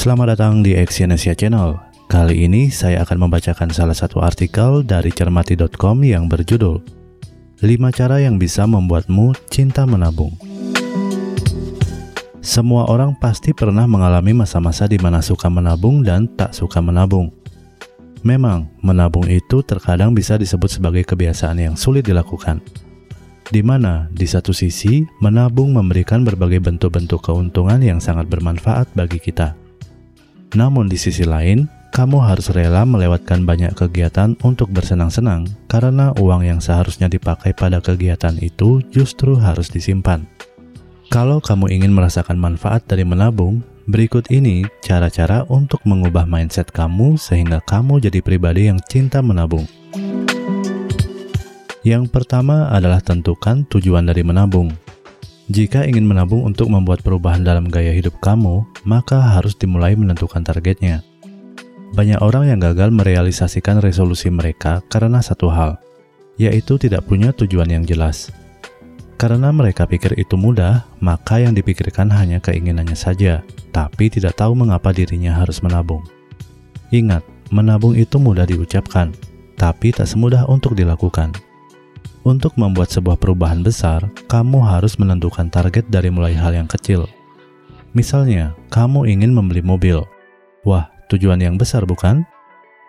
Selamat datang di Exyonesia Channel. Kali ini saya akan membacakan salah satu artikel dari cermati.com yang berjudul 5 cara yang bisa membuatmu cinta menabung. Semua orang pasti pernah mengalami masa-masa di mana suka menabung dan tak suka menabung. Memang, menabung itu terkadang bisa disebut sebagai kebiasaan yang sulit dilakukan. Di mana, di satu sisi, menabung memberikan berbagai bentuk-bentuk keuntungan yang sangat bermanfaat bagi kita. Namun di sisi lain, kamu harus rela melewatkan banyak kegiatan untuk bersenang-senang karena uang yang seharusnya dipakai pada kegiatan itu justru harus disimpan. Kalau kamu ingin merasakan manfaat dari menabung, berikut ini cara-cara untuk mengubah mindset kamu sehingga kamu jadi pribadi yang cinta menabung. Yang pertama adalah tentukan tujuan dari menabung. Jika ingin menabung untuk membuat perubahan dalam gaya hidup kamu, maka harus dimulai menentukan targetnya. Banyak orang yang gagal merealisasikan resolusi mereka karena satu hal, yaitu tidak punya tujuan yang jelas. Karena mereka pikir itu mudah, maka yang dipikirkan hanya keinginannya saja, tapi tidak tahu mengapa dirinya harus menabung. Ingat, menabung itu mudah diucapkan, tapi tak semudah untuk dilakukan. Untuk membuat sebuah perubahan besar, kamu harus menentukan target dari mulai hal yang kecil. Misalnya, kamu ingin membeli mobil. Wah, tujuan yang besar bukan?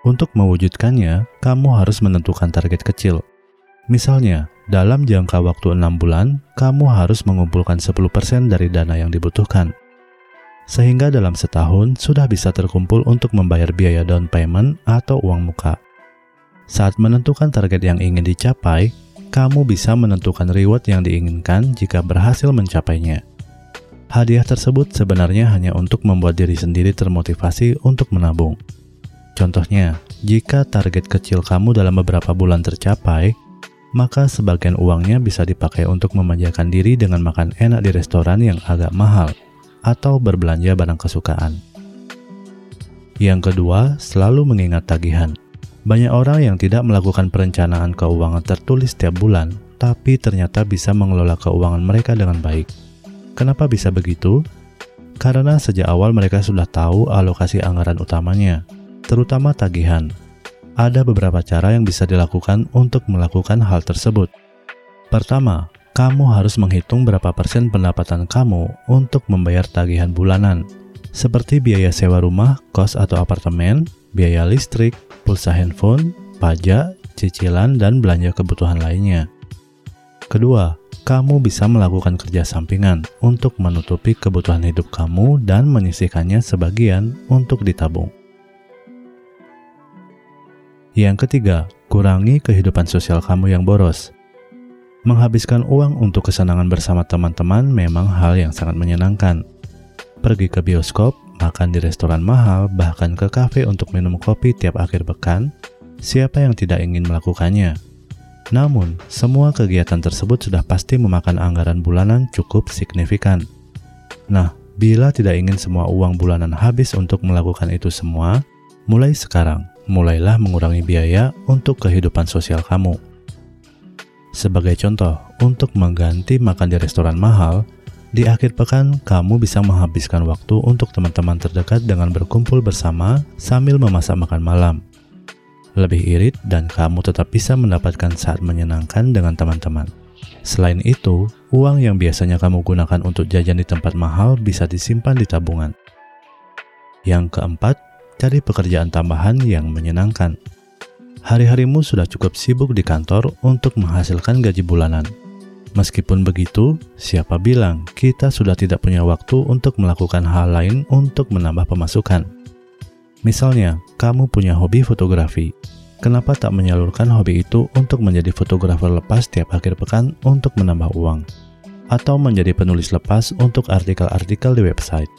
Untuk mewujudkannya, kamu harus menentukan target kecil. Misalnya, dalam jangka waktu 6 bulan, kamu harus mengumpulkan 10% dari dana yang dibutuhkan. Sehingga dalam setahun sudah bisa terkumpul untuk membayar biaya down payment atau uang muka. Saat menentukan target yang ingin dicapai, kamu bisa menentukan reward yang diinginkan jika berhasil mencapainya. Hadiah tersebut sebenarnya hanya untuk membuat diri sendiri termotivasi untuk menabung. Contohnya, jika target kecil kamu dalam beberapa bulan tercapai, maka sebagian uangnya bisa dipakai untuk memanjakan diri dengan makan enak di restoran yang agak mahal atau berbelanja barang kesukaan. Yang kedua, selalu mengingat tagihan. Banyak orang yang tidak melakukan perencanaan keuangan tertulis setiap bulan, tapi ternyata bisa mengelola keuangan mereka dengan baik. Kenapa bisa begitu? Karena sejak awal mereka sudah tahu alokasi anggaran utamanya, terutama tagihan. Ada beberapa cara yang bisa dilakukan untuk melakukan hal tersebut. Pertama, kamu harus menghitung berapa persen pendapatan kamu untuk membayar tagihan bulanan, seperti biaya sewa rumah, kos atau apartemen, biaya listrik, pulsa handphone, pajak, cicilan, dan belanja kebutuhan lainnya. Kedua, kamu bisa melakukan kerja sampingan untuk menutupi kebutuhan hidup kamu dan menyisihkannya sebagian untuk ditabung. Yang ketiga, kurangi kehidupan sosial kamu yang boros. Menghabiskan uang untuk kesenangan bersama teman-teman memang hal yang sangat menyenangkan. Pergi ke bioskop, makan di restoran mahal, bahkan ke kafe untuk minum kopi tiap akhir pekan, siapa yang tidak ingin melakukannya? Namun, semua kegiatan tersebut sudah pasti memakan anggaran bulanan cukup signifikan. Nah, bila tidak ingin semua uang bulanan habis untuk melakukan itu semua, mulai sekarang, mulailah mengurangi biaya untuk kehidupan sosial kamu. Sebagai contoh, untuk mengganti makan di restoran mahal, di akhir pekan, kamu bisa menghabiskan waktu untuk teman-teman terdekat dengan berkumpul bersama sambil memasak makan malam. Lebih irit dan kamu tetap bisa mendapatkan saat menyenangkan dengan teman-teman. Selain itu, uang yang biasanya kamu gunakan untuk jajan di tempat mahal bisa disimpan di tabungan. Yang keempat, cari pekerjaan tambahan yang menyenangkan. Hari-harimu sudah cukup sibuk di kantor untuk menghasilkan gaji bulanan Meskipun begitu, siapa bilang kita sudah tidak punya waktu untuk melakukan hal lain untuk menambah pemasukan? Misalnya, kamu punya hobi fotografi. Kenapa tak menyalurkan hobi itu untuk menjadi fotografer lepas tiap akhir pekan untuk menambah uang? Atau menjadi penulis lepas untuk artikel-artikel di website?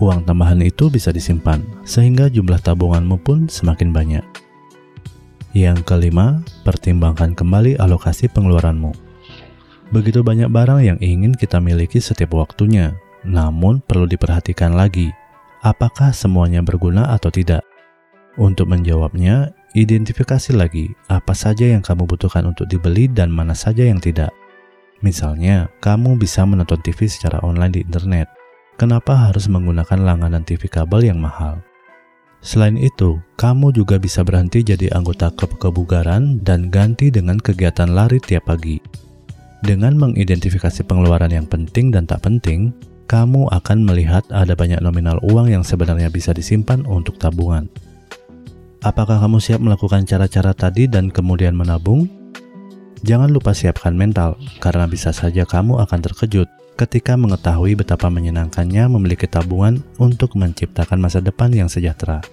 Uang tambahan itu bisa disimpan, sehingga jumlah tabunganmu pun semakin banyak. Yang kelima, pertimbangkan kembali alokasi pengeluaranmu. Begitu banyak barang yang ingin kita miliki setiap waktunya, namun perlu diperhatikan lagi, apakah semuanya berguna atau tidak. Untuk menjawabnya, identifikasi lagi apa saja yang kamu butuhkan untuk dibeli dan mana saja yang tidak. Misalnya, kamu bisa menonton TV secara online di internet. Kenapa harus menggunakan langganan TV kabel yang mahal? Selain itu, kamu juga bisa berhenti jadi anggota klub kebugaran dan ganti dengan kegiatan lari tiap pagi. Dengan mengidentifikasi pengeluaran yang penting dan tak penting, kamu akan melihat ada banyak nominal uang yang sebenarnya bisa disimpan untuk tabungan. Apakah kamu siap melakukan cara-cara tadi dan kemudian menabung? Jangan lupa siapkan mental, karena bisa saja kamu akan terkejut ketika mengetahui betapa menyenangkannya memiliki tabungan untuk menciptakan masa depan yang sejahtera.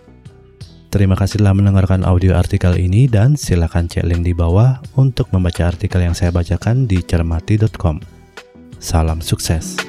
Terima kasih telah mendengarkan audio artikel ini dan silakan cek link di bawah untuk membaca artikel yang saya bacakan di cermati.com. Salam sukses.